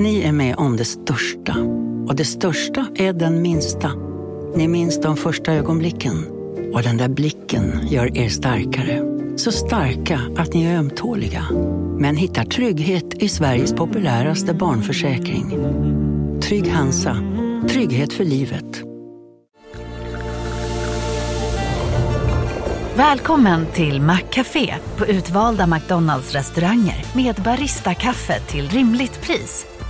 Ni är med om det största. Och det största är den minsta. Ni minns de första ögonblicken. Och den där blicken gör er starkare. Så starka att ni är ömtåliga. Men hittar trygghet i Sveriges populäraste barnförsäkring. Trygg Hansa. Trygghet för livet. Välkommen till Maccafé på utvalda McDonalds restauranger med Baristakaffe till rimligt pris.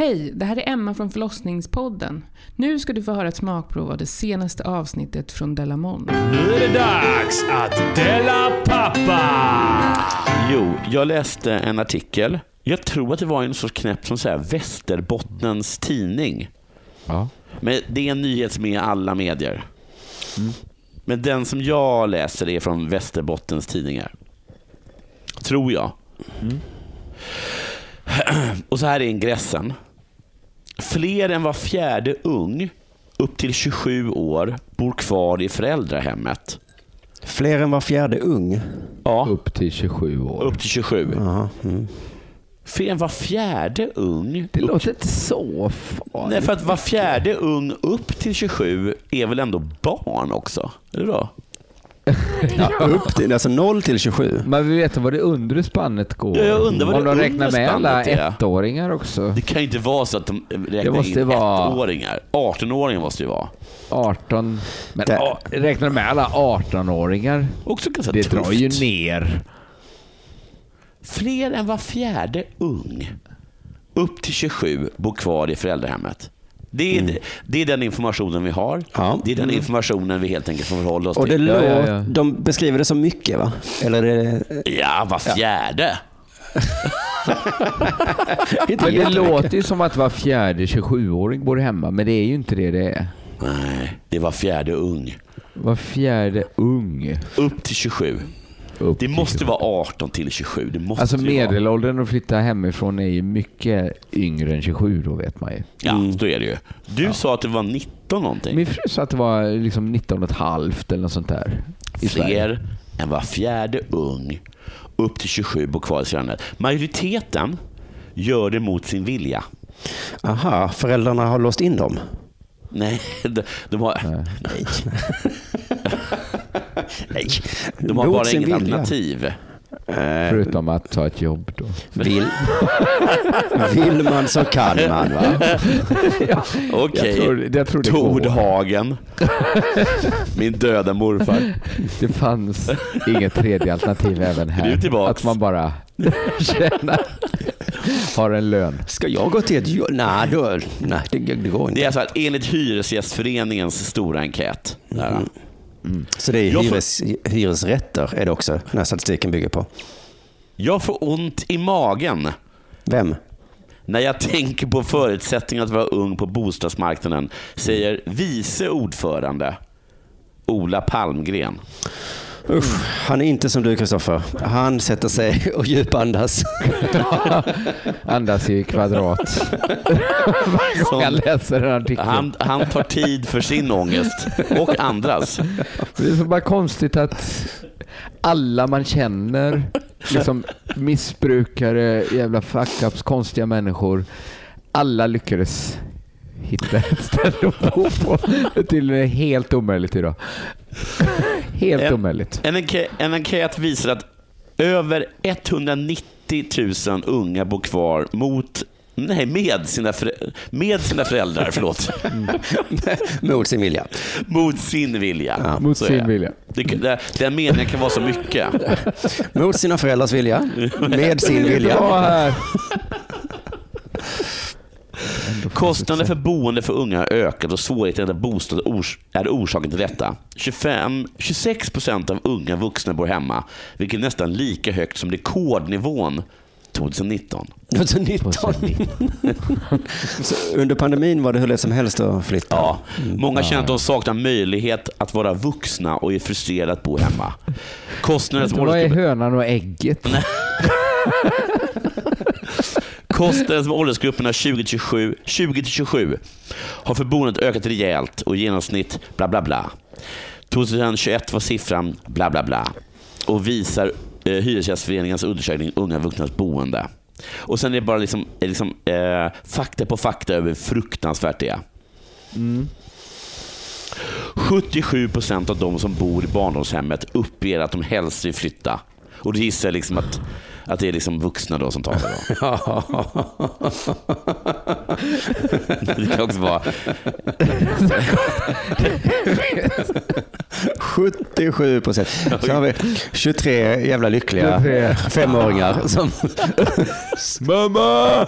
Hej, det här är Emma från förlossningspodden. Nu ska du få höra ett smakprov av det senaste avsnittet från Delamon. Nu är det dags att dela pappa! Jo, jag läste en artikel. Jag tror att det var en sorts knäpp som säger Västerbottens tidning. Ja. Men det är en nyhet som är i alla medier. Men den som jag läser är från Västerbottens tidningar. Tror jag. Och så här är ingressen. Fler än var fjärde ung upp till 27 år bor kvar i föräldrahemmet. Fler än var fjärde ung. Ja, Upp till 27 år. upp till 27. Jaha, mm. Fler än var fjärde ung. Det upp låter inte så farligt. Nej, för att var fjärde ung upp till 27 är väl ändå barn också? Eller då? Ja, upp till, alltså 0 till 27. Man vill veta vad det undre spannet går. Ja, jag undrar vad Om det de räknar med alla är. ettåringar också. Det kan ju inte vara så att de räknar måste in vara- ettåringar. 18-åringar måste det ju vara. 18. Men Det- a- räknar de med alla 18-åringar? Också ganska Det tufft. drar ju ner. Fler än var fjärde ung upp till 27 bor kvar i föräldrahemmet. Det är, det är den informationen vi har. Mm. Ja. Det är den informationen vi helt enkelt får förhålla oss Och det till. Ja, låt, ja, ja. De beskriver det som mycket va? Eller är det Ja, var fjärde. Men det låter ju som att var fjärde 27-åring bor hemma, men det är ju inte det det är. Nej, det var fjärde ung. Var fjärde ung. Upp till 27. Upp Det måste 27. vara 18 till 27. Det måste Alltså vara. medelåldern att flytta hemifrån är ju mycket yngre än 27 då vet man ju. Ja, så är det ju. Du sa att det var 19 någonting. Min fru sa att det var liksom 19 och ett halvt eller något sånt där. I Sverige. Fler än var fjärde ung upp till 27 bor kvar i Sverige. Majoriteten gör det mot sin vilja. Aha, föräldrarna har låst in dem. Nej, de, de har, nej. nej. De har Mot bara sin inget vilja. alternativ. Förutom att ta ett jobb då. Vill, vill man så kan man va? Okej, Jag tror- jag tror det går. Tordhagen. Min döda morfar. Det fanns inget tredje alternativ även här. Att man bara tjänar, har en lön. Ska jag gå till ett jobb? Nej, då, nej det, det går inte. Det är alltså att enligt Hyresgästföreningens stora enkät. Där, Så det är får- hyres, hyresrätter är det också, den här statistiken bygger på. Jag får ont i magen Vem? när jag tänker på förutsättningar att vara ung på bostadsmarknaden, säger vice ordförande Ola Palmgren. Usch, han är inte som du Kristoffer. Han sätter sig och djupandas. Andas i kvadrat. Gång jag läser en artikel. Han, han tar tid för sin ångest och andras. Det är så bara konstigt att alla man känner, liksom missbrukare, jävla fuck-ups, konstiga människor, alla lyckades hitta ett ställe att bo på. Det är helt omöjligt idag. Helt En- omöjligt. En, enkä- en enkät visar att över 190 000 unga bor kvar mot Nej, med sina, förä- med sina föräldrar. Förlåt. Mot sin vilja. Mot sin vilja. Mot Så är sin vilja. Det, det, den meningen kan vara så mycket. Mot sina föräldrars vilja. Med sin vilja. Här. Kostnader för boende för unga har ökat och svårigheten att hitta bostad är orsaken till detta. 25, 26 procent av unga vuxna bor hemma, vilket är nästan lika högt som rekordnivån 2019. 2019. Så under pandemin var det hur lätt som helst att flytta. Ja, många känner att de saknar möjlighet att vara vuxna och är frustrerade att bo hemma. Kostnaden Vad är hönan och ägget? kostnaden som åldersgrupperna 20-27 20 har för boendet ökat rejält och i genomsnitt bla bla bla. 2021 var siffran bla bla bla och visar eh, Hyresgästföreningens undersökning Unga vuxnas boende. Och sen är det bara liksom, liksom, eh, fakta på fakta över hur fruktansvärt det är. Mm. 77 procent av de som bor i barndomshemmet uppger att de helst vill flytta. Och det gissar jag liksom att, att det är liksom vuxna då som talar. Då. Det kan också vara 77 procent. Så har vi 23 jävla lyckliga 23. femåringar som... Mamma!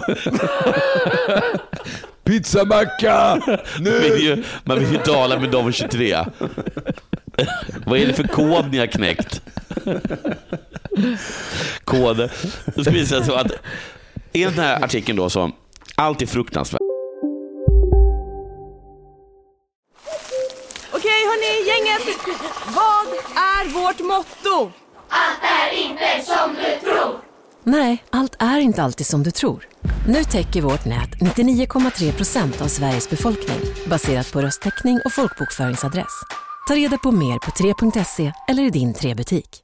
Pizzamacka! Man vill ju, man vill ju tala med de 23. Vad är det för kod ni har knäckt? Kod. Då ska vi säga så att i den här artikeln då så, allt är fruktansvärt. Okej hörni, gänget. Vad är vårt motto? Nej, allt är inte alltid som du tror. Nu täcker vårt nät 99,3 procent av Sveriges befolkning baserat på röstteckning och folkbokföringsadress. Ta reda på mer på 3.se eller i din 3-butik.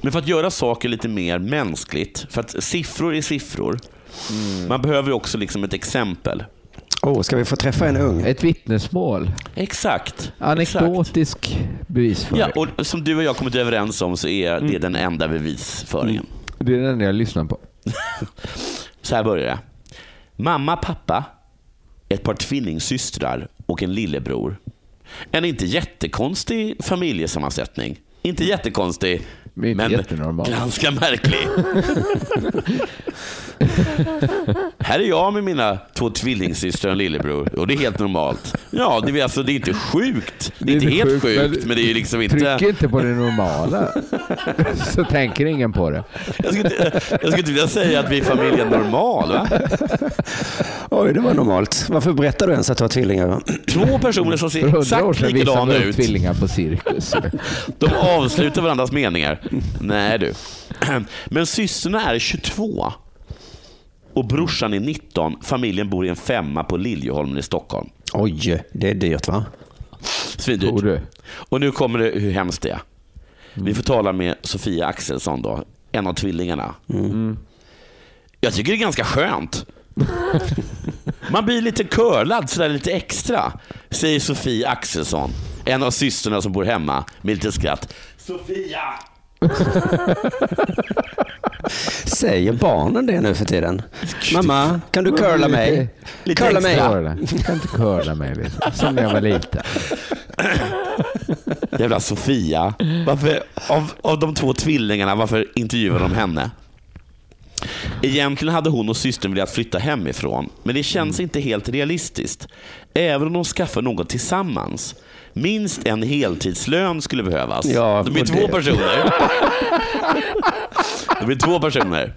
Men för att göra saker lite mer mänskligt, för att siffror är siffror. Man behöver ju också liksom ett exempel. Oh, ska vi få träffa en ung? Ett vittnesmål. Exakt. Anekdotisk bevisföring. Ja, och som du och jag kommit överens om så är det den enda bevisföringen. Det är den enda jag lyssnar på. Så här börjar det. Mamma, pappa, ett par tvillingsystrar och en lillebror. En inte jättekonstig familjesammansättning. Inte jättekonstig, Men ganska märklig. Här är jag med mina två tvillingsystrar och lillebror och det är helt normalt. Ja, det är, alltså, det är inte sjukt. Det är, inte helt sjukt, men, det är liksom inte... Tryck inte på det normala. Så tänker ingen på det. Jag skulle, inte, jag skulle inte vilja säga att vi är familjen normal. Va? Oj, det var normalt. Varför berättar du ens att du har tvillingar? Två personer som ser exakt likadana ut. tvillingar på cirkus. De avslutar varandras meningar. Nej du. Men systrarna är 22 och brorsan är 19. Familjen bor i en femma på Liljeholmen i Stockholm. Oj, det är dyrt va? Svindyrt. du? Och nu kommer det hur hemskt det är. Vi får tala med Sofia Axelsson, då, en av tvillingarna. Jag tycker det är ganska skönt. Man blir lite curlad sådär lite extra, säger Sofia Axelsson, en av systrarna som bor hemma med lite skratt. Sofia! Säger barnen det nu för tiden? Mamma, kan du curla mig? Lite Curla mig. extra. Curla. Jag kan inte curla mig liksom. Som när jag var liten. Jävla Sofia. Varför, av, av de två tvillingarna, varför intervjuar de henne? Egentligen hade hon och systern velat flytta hemifrån, men det känns inte helt realistiskt. Även om de skaffar något tillsammans. Minst en heltidslön skulle behövas. Ja, det blir två det- personer. Det blir två personer.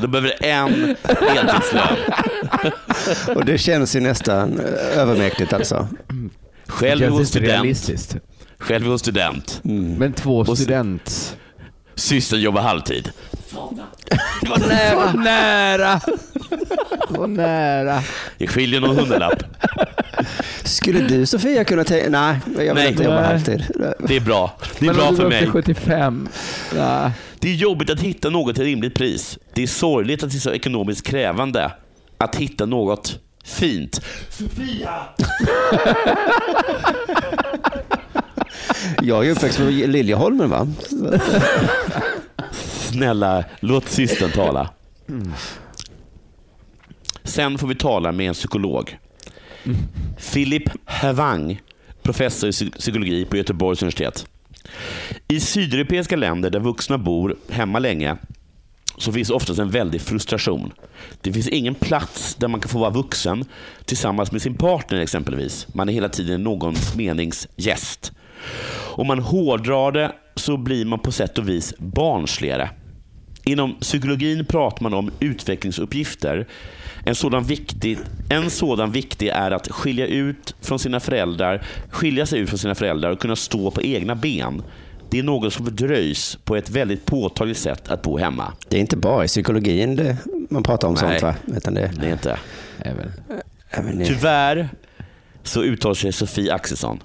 Då behöver en heltidslön. Och det känns ju nästan eh, övermäktigt alltså. Själv är Känns hon inte student. realistiskt. Själv är hon student. Men två student... Systern jobbar halvtid. Det var nära. nära. Det var nära. Det skiljer någon hundralapp. Skulle du Sofia kunna tänka... Nej, jag vill Nej. inte jobba halvtid. Det är bra. Det är Men bra för mig. till 75. Nej. Det är jobbigt att hitta något till rimligt pris. Det är sorgligt att det är så ekonomiskt krävande att hitta något Fint. Sofia! Jag är uppväxt med Liljeholmen va? Snälla, låt systern tala. Sen får vi tala med en psykolog. Philip Havang, professor i psykologi på Göteborgs universitet. I sydeuropeiska länder där vuxna bor hemma länge så finns oftast en väldig frustration. Det finns ingen plats där man kan få vara vuxen tillsammans med sin partner exempelvis. Man är hela tiden någons meningsgäst. Om man hårdrar det så blir man på sätt och vis barnsligare. Inom psykologin pratar man om utvecklingsuppgifter. En sådan, viktig, en sådan viktig är att skilja, ut från sina föräldrar, skilja sig ut från sina föräldrar och kunna stå på egna ben. Det är något som fördröjs på ett väldigt påtagligt sätt att bo hemma. Det är inte bara i psykologin det, man pratar om Nej. sånt va? Utan det, Det är inte. Även. även Tyvärr så uttalar sig Sofie Axelsson.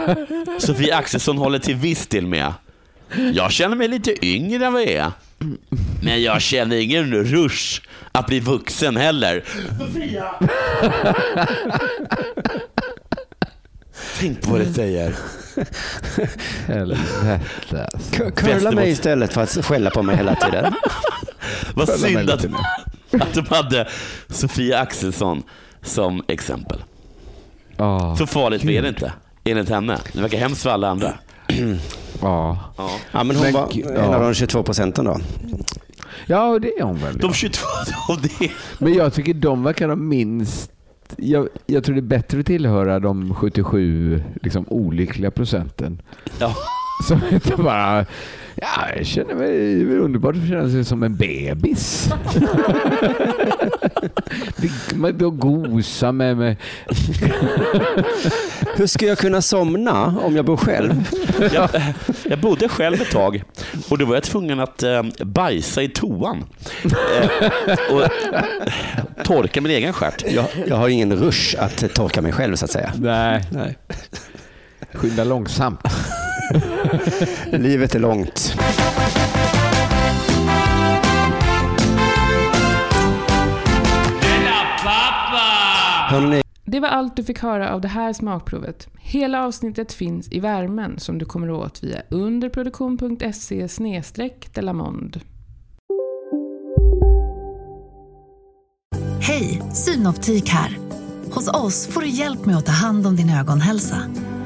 Sofie Axelsson håller till viss del med. Jag känner mig lite yngre än vad jag är. Men jag känner ingen rush att bli vuxen heller. Sofia! Tänk på vad det säger. Helvete alltså. Curla mig istället för att skälla på mig hela tiden. Vad synd att, att de hade Sofia Axelsson som exempel. Ja. Så farligt är det inte, enligt henne. Det verkar hemskt för alla andra. Ja. Ja. Ja, men hon Men var gud, en ja. av de 22 procenten då. ja, det är hon väl. De 22, och det Men jag tycker de verkar de minst... Jag, jag tror det är bättre att tillhöra de 77 liksom, olyckliga procenten. Ja. Som inte bara... Ja, jag känner mig det är underbart att känna sig som en bebis. Man då gosa med mig. Hur ska jag kunna somna om jag bor själv? jag, jag bodde själv ett tag och då var jag tvungen att eh, bajsa i toan. Eh, och torka min egen stjärt. Jag, jag har ingen rush att torka mig själv så att säga. Nej, Nej. skynda långsamt. Livet är långt. Hörrni, Det var allt du fick höra av det här smakprovet. Hela avsnittet finns i värmen som du kommer åt via underproduktion.se delamond. Hej, Synoptik här. Hos oss får du hjälp med att ta hand om din ögonhälsa.